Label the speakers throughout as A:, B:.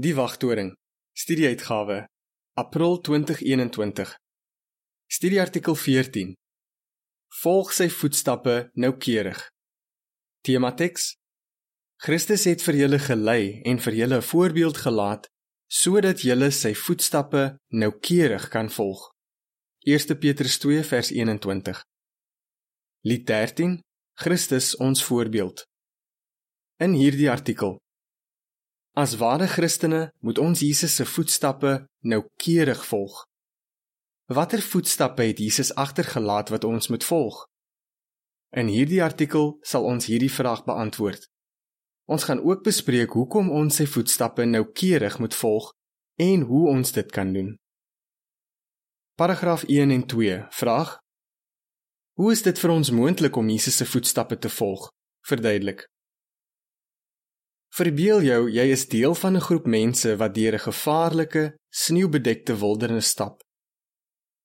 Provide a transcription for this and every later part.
A: Die Wagtoring. Studieuitgawe. April 2021. Studieartikel 14. Volg sy voetstappe noukeurig. Temateks: Christus het vir julle gelei en vir julle 'n voorbeeld gelaat sodat julle sy voetstappe noukeurig kan volg. 1 Petrus 2 vers 21. Lied 13. Christus ons voorbeeld. In hierdie artikel As ware Christene moet ons Jesus se voetstappe noukeurig volg. Watter voetstappe het Jesus agtergelaat wat ons moet volg? In hierdie artikel sal ons hierdie vraag beantwoord. Ons gaan ook bespreek hoekom ons sy voetstappe noukeurig moet volg en hoe ons dit kan doen. Paragraaf 1 en 2 vraag: Hoe is dit vir ons moontlik om Jesus se voetstappe te volg? Verduidelik. Verbeel jou jy is deel van 'n groep mense wat deur 'n gevaarlike, sneeubedekte wildernis stap.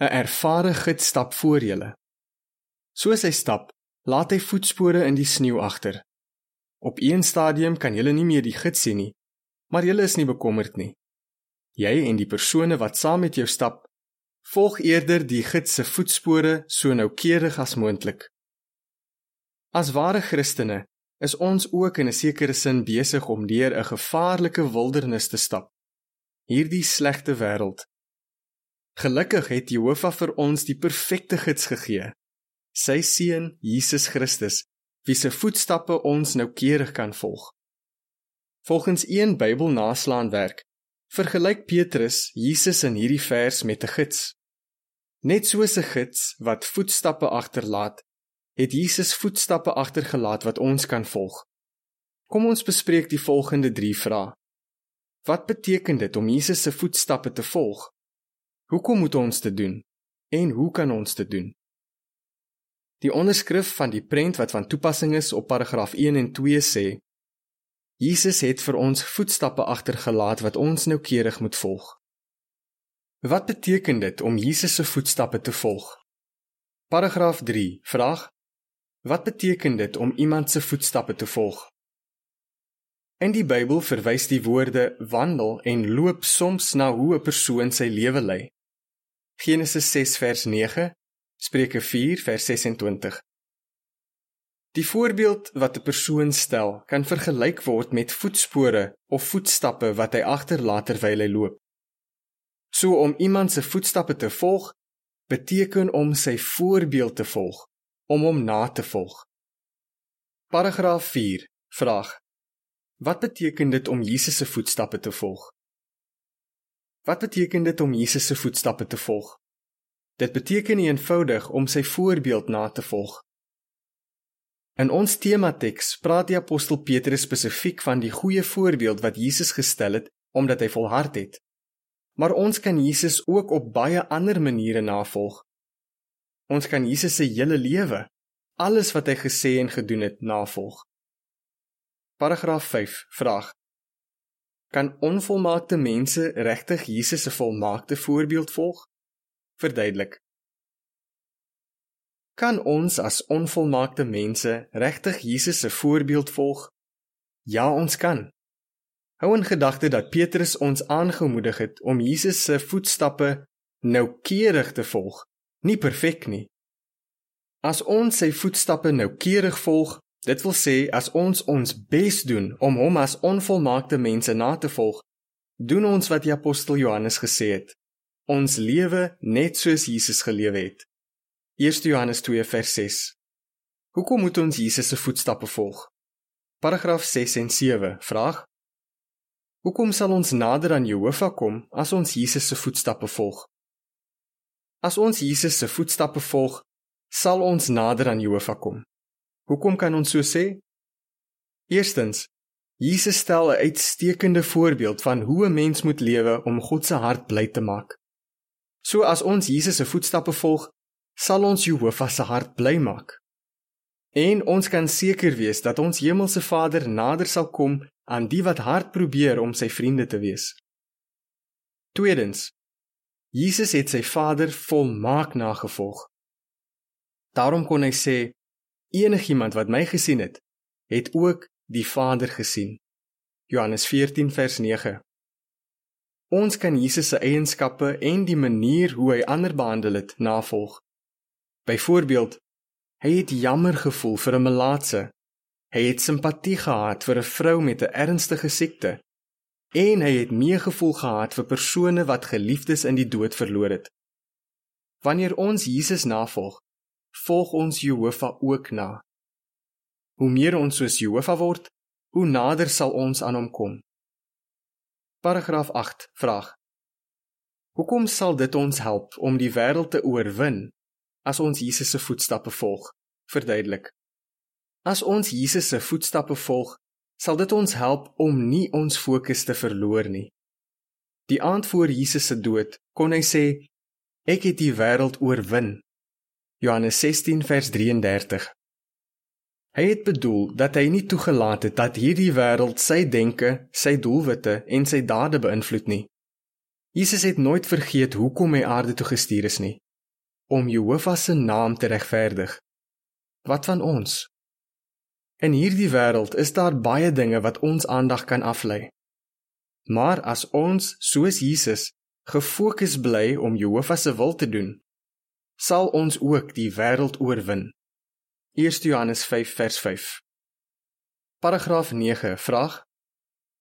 A: 'n Ervare gids stap voor julle. Soos hy stap, laat hy voetspore in die sneeu agter. Op een stadium kan julle nie meer die gids sien nie, maar julle is nie bekommerd nie. Jy en die persone wat saam met jou stap, volg eerder die gids se voetspore so noukeurig as moontlik. As ware Christene is ons ook in 'n sekere sin besig om deur 'n gevaarlike wildernis te stap. Hierdie slegte wêreld. Gelukkig het Jehovah vir ons die perfekte gids gegee. Sy seun Jesus Christus, wie se voetstappe ons noukeurig kan volg. Volgens een Bybelnaslaanwerk vergelyk Petrus Jesus in hierdie vers met 'n gids. Net soos 'n gids wat voetstappe agterlaat, het Jesus voetstappe agtergelaat wat ons kan volg. Kom ons bespreek die volgende 3 vrae. Wat beteken dit om Jesus se voetstappe te volg? Hoekom moet ons dit doen? En hoe kan ons dit doen? Die onderskrif van die prent wat van toepassing is op paragraaf 1 en 2 sê: Jesus het vir ons voetstappe agtergelaat wat ons noukeurig moet volg. Wat beteken dit om Jesus se voetstappe te volg? Paragraaf 3 vraag: Wat beteken dit om iemand se voetstappe te volg? In die Bybel verwys die woorde wandel en loop soms na hoe 'n persoon sy lewe lei. Genesis 6 vers 9, Spreuke 4 vers 26. Die voorbeeld wat 'n persoon stel, kan vergelyk word met voetspore of voetstappe wat hy agterlaat terwyl hy loop. So om iemand se voetstappe te volg, beteken om sy voorbeeld te volg om hom na te volg. Paragraaf 4 vraag: Wat beteken dit om Jesus se voetstappe te volg? Wat beteken dit om Jesus se voetstappe te volg? Dit beteken eenvoudig om sy voorbeeld na te volg. In ons temateks praat die apostel Petrus spesifiek van die goeie voorbeeld wat Jesus gestel het omdat hy volhard het. Maar ons kan Jesus ook op baie ander maniere navolg. Ons kan Jesus se hele lewe, alles wat hy gesê en gedoen het, navolg. Paragraaf 5 vraag: Kan onvolmaakte mense regtig Jesus se volmaakte voorbeeld volg? Verduidelik. Kan ons as onvolmaakte mense regtig Jesus se voorbeeld volg? Ja, ons kan. Hou in gedagte dat Petrus ons aangemoedig het om Jesus se voetstappe noukeurig te volg nie perfek nie. As ons sy voetstappe noukeurig volg, dit wil sê as ons ons bes doen om hom as onvolmaakte mense na te volg, doen ons wat die apostel Johannes gesê het. Ons lewe net soos Jesus gelewe het. 1 Johannes 2 vers 6. Hoekom moet ons Jesus se voetstappe volg? Paragraaf 6 en 7 vraag: Hoekom sal ons nader aan Jehovah kom as ons Jesus se voetstappe volg? As ons Jesus se voetstappe volg, sal ons nader aan Jehovah kom. Hoekom kan ons so sê? Eerstens, Jesus stel 'n uitstekende voorbeeld van hoe 'n mens moet lewe om God se hart bly te maak. So as ons Jesus se voetstappe volg, sal ons Jehovah se hart bly maak. En ons kan seker wees dat ons hemelse Vader nader sal kom aan die wat hard probeer om sy vriende te wees. Tweedens, Jesus het sy Vader volmaak nagevolg. Daarom kon hy sê enigiemand wat my gesien het, het ook die Vader gesien. Johannes 14 vers 9. Ons kan Jesus se eienskappe en die manier hoe hy ander behandel het navolg. Byvoorbeeld, hy het jammer gevoel vir 'n melaatse. Hy het simpatie gehad vir 'n vrou met 'n ernstige siekte. En hy het meegevoel gehad vir persone wat geliefdes in die dood verloor het. Wanneer ons Jesus navolg, volg ons Jehovah ook na. Hoe meer ons soos Jehovah word, hoe nader sal ons aan hom kom. Paragraaf 8 vraag: Hoekom sal dit ons help om die wêreld te oorwin as ons Jesus se voetstappe volg? Verduidelik. As ons Jesus se voetstappe volg, sal dit ons help om nie ons fokus te verloor nie. Die aand voor Jesus se dood kon hy sê: Ek het die wêreld oorwin. Johannes 16 vers 33. Hy het bedoel dat hy nie toegelaat het dat hierdie wêreld sy denke, sy doelwitte en sy dade beïnvloed nie. Jesus het nooit vergeet hoekom hy aarde toe gestuur is nie, om Jehovah se naam te regverdig. Wat van ons? In hierdie wêreld is daar baie dinge wat ons aandag kan aflei. Maar as ons, soos Jesus, gefokus bly om Jehovah se wil te doen, sal ons ook die wêreld oorwin. 1 Johannes 5 vers 5. Paragraaf 9 vraag: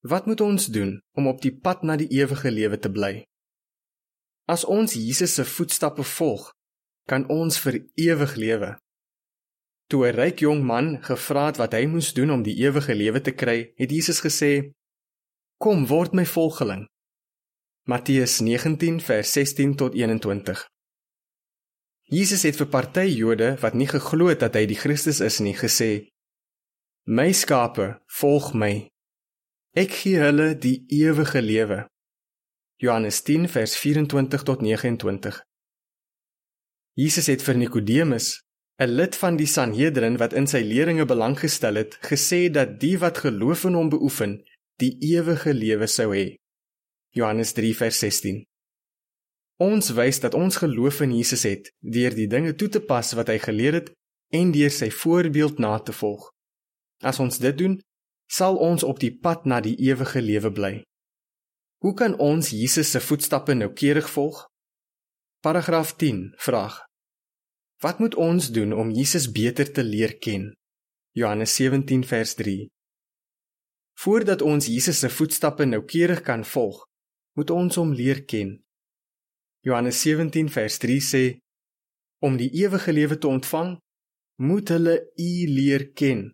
A: Wat moet ons doen om op die pad na die ewige lewe te bly? As ons Jesus se voetstappe volg, kan ons vir ewig lewe. Toe 'n ryk jong man gevra het wat hy moes doen om die ewige lewe te kry, het Jesus gesê: Kom, word my volgeling. Matteus 19 vers 16 tot 21. Jesus het vir party Jode wat nie geglo het dat hy die Christus is nie gesê: My skape volg my. Ek gee hulle die ewige lewe. Johannes 10 vers 24 tot 29. Jesus het vir Nikodemus, 'n lid van die Sanhedrin wat in sy leringe belang gestel het, gesê dat die wat geloof in hom beoefen, die ewige lewe sou hê. Johannes 3 vers 16. Ons wys dat ons geloof in Jesus het deur die dinge toe te pas wat hy geleer het en deur sy voorbeeld na te volg. As ons dit doen, sal ons op die pad na die ewige lewe bly. Hoe kan ons Jesus se voetstappe noukeurig volg? Paragraaf 10 vraag: Wat moet ons doen om Jesus beter te leer ken? Johannes 17 vers 3. Voordat ons Jesus se voetstappe noukeurig kan volg, moet ons hom leer ken. Johannes 17 vers 3 sê om die ewige lewe te ontvang moet hulle U leer ken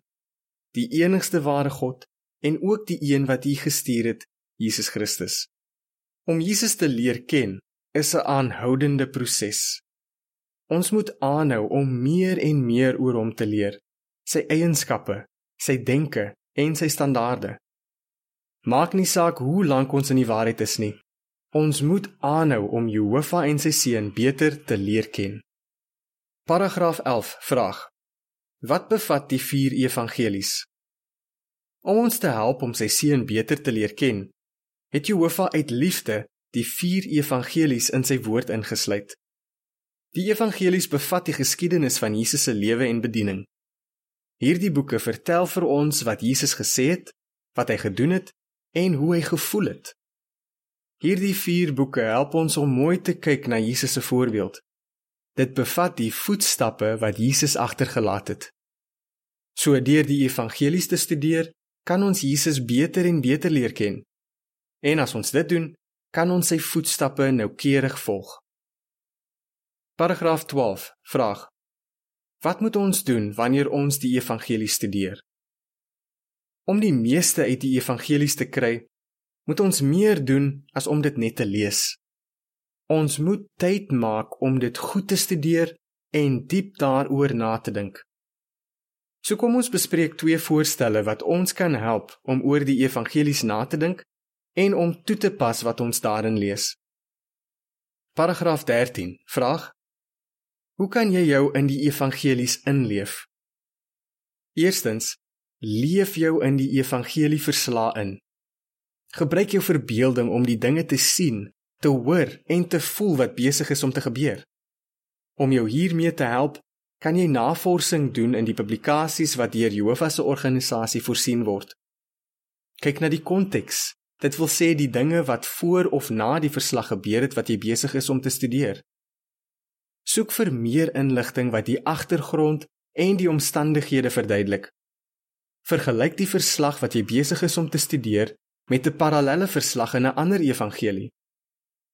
A: die enigste ware God en ook die een wat U gestuur het Jesus Christus om Jesus te leer ken is 'n aanhoudende proses ons moet aanhou om meer en meer oor hom te leer sy eienskappe sy denke en sy standaarde maak nie saak hoe lank ons in die waarheid is nie Ons moet aanhou om Jehovah en sy seun beter te leer ken. Paragraaf 11 vraag: Wat bevat die vier evangelies? Om ons te help om sy seun beter te leer ken, het Jehovah uit liefde die vier evangelies in sy woord ingesluit. Die evangelies bevat die geskiedenis van Jesus se lewe en bediening. Hierdie boeke vertel vir ons wat Jesus gesê het, wat hy gedoen het en hoe hy gevoel het. Hierdie 4 boeke help ons om mooi te kyk na Jesus se voorbeeld. Dit bevat die voetstappe wat Jesus agtergelaat het. So deur die evangelies te studeer, kan ons Jesus beter en beter leer ken. En as ons dit doen, kan ons sy voetstappe noukeurig volg. Paragraaf 12 vraag: Wat moet ons doen wanneer ons die evangelie studeer? Om die meeste uit die evangelies te kry, moet ons meer doen as om dit net te lees. Ons moet tyd maak om dit goed te studeer en diep daaroor na te dink. So kom ons bespreek twee voorstelle wat ons kan help om oor die evangelies na te dink en om toe te pas wat ons daarin lees. Paragraaf 13 vraag: Hoe kan jy jou in die evangelies inleef? Eerstens, leef jou in die evangelie verslae in. Gebruik jou verbeelding om die dinge te sien, te hoor en te voel wat besig is om te gebeur. Om jou hiermee te help, kan jy navorsing doen in die publikasies wat deur Jehovah se organisasie voorsien word. Kyk na die konteks, Dit wil sê die dinge wat voor of na die verslag gebeur het wat jy besig is om te studeer. Soek vir meer inligting wat die agtergrond en die omstandighede verduidelik. Vergelyk die verslag wat jy besig is om te studeer met 'n parallelle verslag in 'n ander evangelie.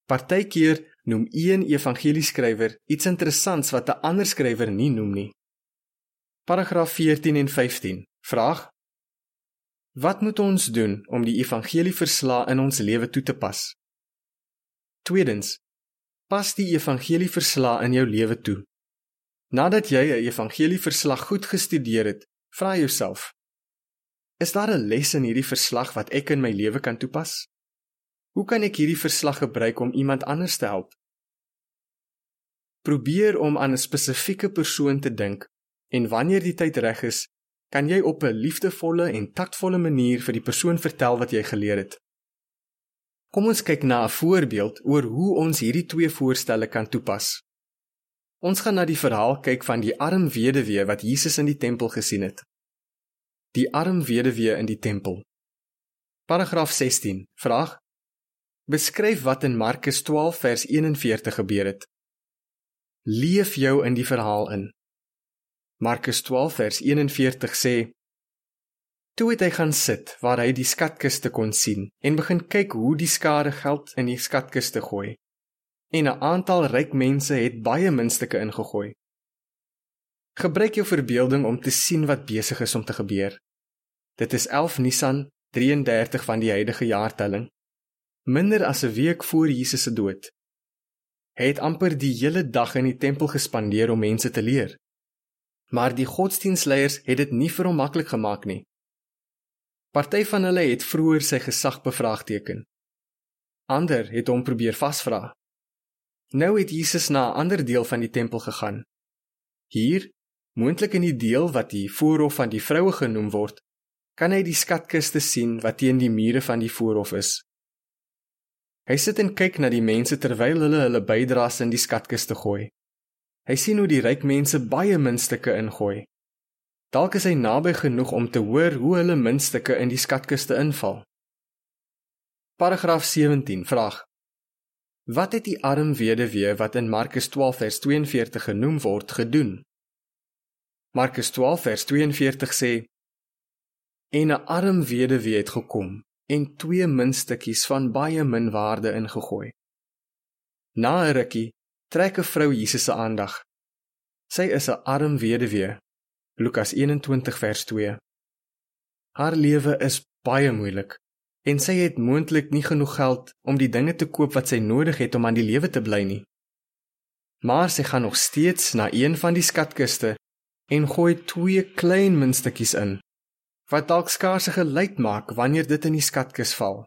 A: Partykeer noem een evangelieskrywer iets interessants wat 'n ander skrywer nie noem nie. Paragraaf 14 en 15. Vraag: Wat moet ons doen om die evangelieverslag in ons lewe toe te pas? Tweedens: Pas die evangelieverslag in jou lewe toe. Nadat jy 'n evangelieverslag goed gestudeer het, vra jouself: Is daar 'n les in hierdie verslag wat ek in my lewe kan toepas? Hoe kan ek hierdie verslag gebruik om iemand anders te help? Probeer om aan 'n spesifieke persoon te dink en wanneer die tyd reg is, kan jy op 'n liefdevolle en taktvolle manier vir die persoon vertel wat jy geleer het. Kom ons kyk na 'n voorbeeld oor hoe ons hierdie twee voorstelle kan toepas. Ons gaan na die verhaal kyk van die arm weduwee wat Jesus in die tempel gesien het. Die arm weduwee in die tempel. Paragraaf 16. Vraag: Beskryf wat in Markus 12 vers 41 gebeur het. Leef jou in die verhaal in. Markus 12 vers 41 sê: Toe het hy gaan sit waar hy die skatkiste kon sien en begin kyk hoe die skare geld in die skatkiste gooi. En 'n aantal ryk mense het baie muntstukke ingegooi. Gebruik jou verbeelding om te sien wat besig is om te gebeur. Dit is 11 Nisan 33 van die huidige jaartelling. Minder as 'n week voor Jesus se dood. Hy het amper die hele dag in die tempel gespandeer om mense te leer. Maar die godsdienstleiers het dit nie vir hom maklik gemaak nie. Party van hulle het vroeër sy gesag bevraagteken. Ander het hom probeer vasvra. Nou het Jesus na 'n ander deel van die tempel gegaan. Hier, moontlik in die deel wat die voorhof van die vroue genoem word, kan hy die skatkiste sien wat teen die mure van die voorhof is. Hy sit en kyk na die mense terwyl hulle hulle bydraes in die skatkiste gooi. Hy sien hoe die ryk mense baie muntstukke ingooi. Dalk is hy naby genoeg om te hoor hoe hulle muntstukke in die skatkiste inval. Paragraaf 17 vraag: Wat het die arm weduwee wat in Markus 12 vers 42 genoem word gedoen? Markus 12 vers 42 sê: En 'n arm weduwee het gekom en twee muntstukkies van baie min waarde ingegooi. Na 'n rukkie trek 'n vrou Jesus se aandag. Sy is 'n arm weduwee. Lukas 21 vers 2. Haar lewe is baie moeilik en sy het moontlik nie genoeg geld om die dinge te koop wat sy nodig het om aan die lewe te bly nie. Maar sy gaan nog steeds na een van die skatkiste en gooi twee klein muntstukkies in wat dalk skaars geluid maak wanneer dit in die skatkis val.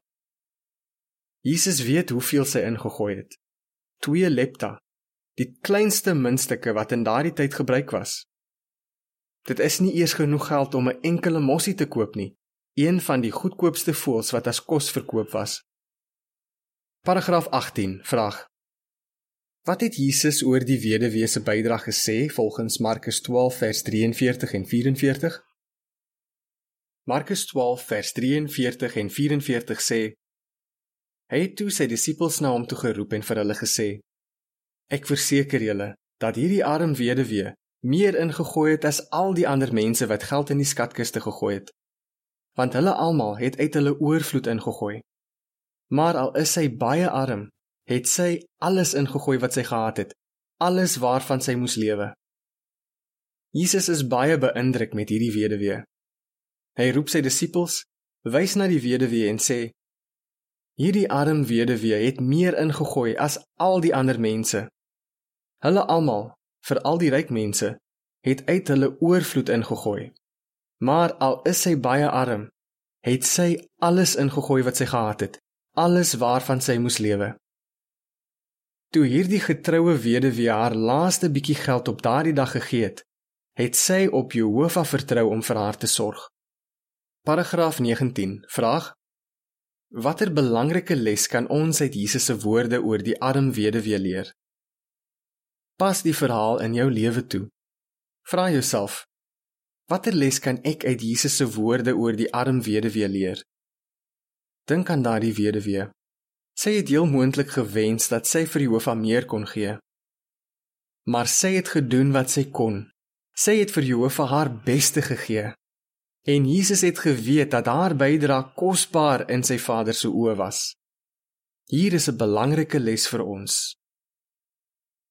A: Jesus weet hoeveel sy ingegooi het. 2 lepta die kleinste muntstukke wat in daardie tyd gebruik was. Dit is nie eers genoeg geld om 'n enkele mossie te koop nie, een van die goedkoopste voëls wat as kos verkoop was. Paragraaf 18 vraag: Wat het Jesus oor die weduwee se bydrae gesê volgens Markus 12 vers 43 en 44? Markus 12 vers 43 en 44 sê: Hy het toe sy disippels na hom toe geroep en vir hulle gesê: Ek verseker julle dat hierdie arm weduwee meer ingegooi het as al die ander mense wat geld in die skatkiste gegooi het. Want hulle almal het uit hulle oorvloed ingegooi. Maar al is sy baie arm, het sy alles ingegooi wat sy gehad het, alles waarvan sy moes lewe. Jesus is baie beïndruk met hierdie weduwee. Hy roep sy disippels, wys na die weduwee en sê: Hierdie arm weduwee het meer ingegooi as al die ander mense. Hulle almal, veral die ryk mense, het uit hulle oorvloed ingegooi. Maar al is sy baie arm, het sy alles ingegooi wat sy gehad het, alles waarvan sy moes lewe. Toe hierdie getroue weduwee haar laaste bietjie geld op daardie dag gegee het, het sy op Jehovah vertrou om vir haar te sorg. Paragraaf 19 vraag Watter belangrike les kan ons uit Jesus se woorde oor die arm weduwee leer? Pas die verhaal in jou lewe toe. Vra jouself: Watter les kan ek uit Jesus se woorde oor die arm weduwee leer? Dink aan daardie weduwee. Sy het heel moontlik gewens dat sy vir Jehovah meer kon gee. Maar sy het gedoen wat sy kon. Sy het vir Jehovah haar beste gegee. En Jesus het geweet dat haar bydrae kosbaar in sy Vader se oë was. Hier is 'n belangrike les vir ons.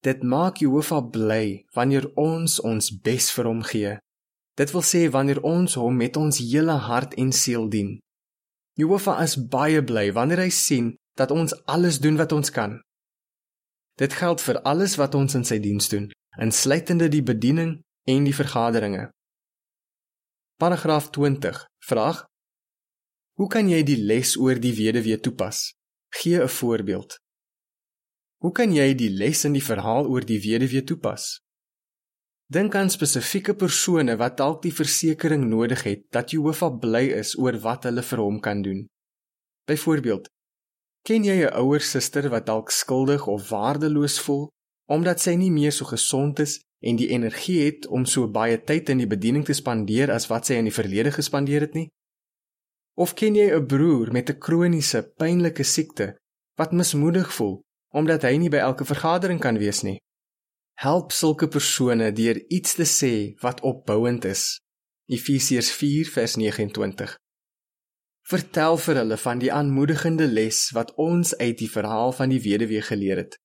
A: Dit maak Jehovah bly wanneer ons ons bes vir hom gee. Dit wil sê wanneer ons hom met ons hele hart en siel dien. Jehovah is baie bly wanneer hy sien dat ons alles doen wat ons kan. Dit geld vir alles wat ons in sy diens doen, insluitende die bediening en die vergaderinge. Paragraaf 20. Vraag: Hoe kan jy die les oor die weduwee toepas? Gee 'n voorbeeld. Hoe kan jy die les in die verhaal oor die weduwee toepas? Dink aan spesifieke persone wat dalk die versekering nodig het dat Jehovah bly is oor wat hulle vir hom kan doen. Byvoorbeeld, Ken jy 'n ouer suster wat dalk skuldig of waardeloos voel omdat sy nie meer so gesond is en die energie het om so baie tyd in die bediening te spandeer as wat sy in die verlede gespandeer het nie? Of ken jy 'n broer met 'n kroniese, pynlike siekte wat mismoedig voel omdat hy nie by elke vergadering kan wees nie? Help sulke persone deur iets te sê wat opbouend is. Efesiërs 4:29 Vertel vir hulle van die aanmoedigende les wat ons uit die verhaal van die weduwee geleer het.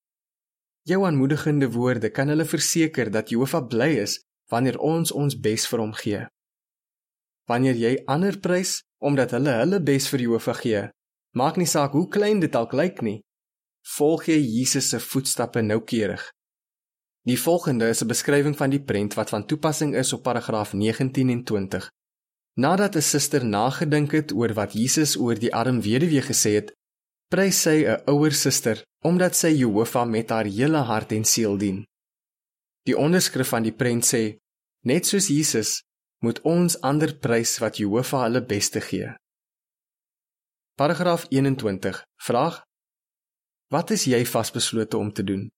A: Jou aanmoedigende woorde kan hulle verseker dat Jehovah bly is wanneer ons ons bes vir hom gee. Wanneer jy ander prys omdat hulle hulle bes vir Jehovah gee, maak nie saak hoe klein dit dalk lyk nie, volg jy Jesus se voetstappe noukeurig. Die volgende is 'n beskrywing van die prent wat van toepassing is op paragraaf 19 en 20. Nadat 'n suster nagedink het oor wat Jesus oor die arm weduwee gesê het, prys sy 'n ouer suster omdat sy Jehovah met haar hele hart en siel dien. Die onderskrif van die prent sê: Net soos Jesus moet ons ander prys wat Jehovah hulle beste gee. Paragraaf 21. Vraag: Wat is jy vasbeslote om te doen?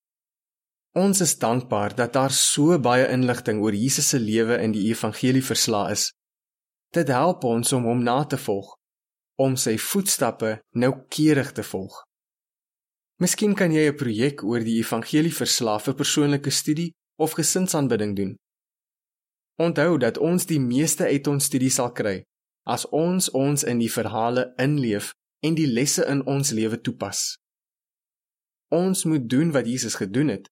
A: Ons is dankbaar dat daar so baie inligting oor Jesus se lewe in die evangelie verslae is. Dit help ons om hom na te volg, om sy voetstappe noukeurig te volg. Miskien kan jy 'n projek oor die evangelie verslaaf vir persoonlike studie of gesinsaanbidding doen. Onthou dat ons die meeste uit ons studie sal kry as ons ons in die verhale inleef en die lesse in ons lewe toepas. Ons moet doen wat Jesus gedoen het,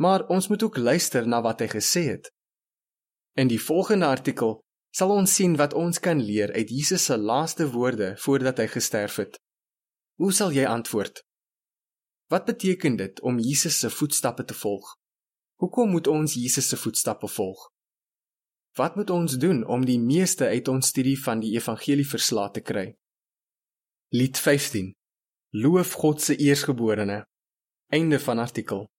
A: maar ons moet ook luister na wat hy gesê het. In die volgende artikel sal ons sien wat ons kan leer uit Jesus se laaste woorde voordat hy gesterf het. Hoe sal jy antwoord? Wat beteken dit om Jesus se voetstappe te volg? Hoekom moet ons Jesus se voetstappe volg? Wat moet ons doen om die meeste uit ons studie van die evangelie verslae te kry? Lied 15. Loof God se eersgeborene. Einde van artikel.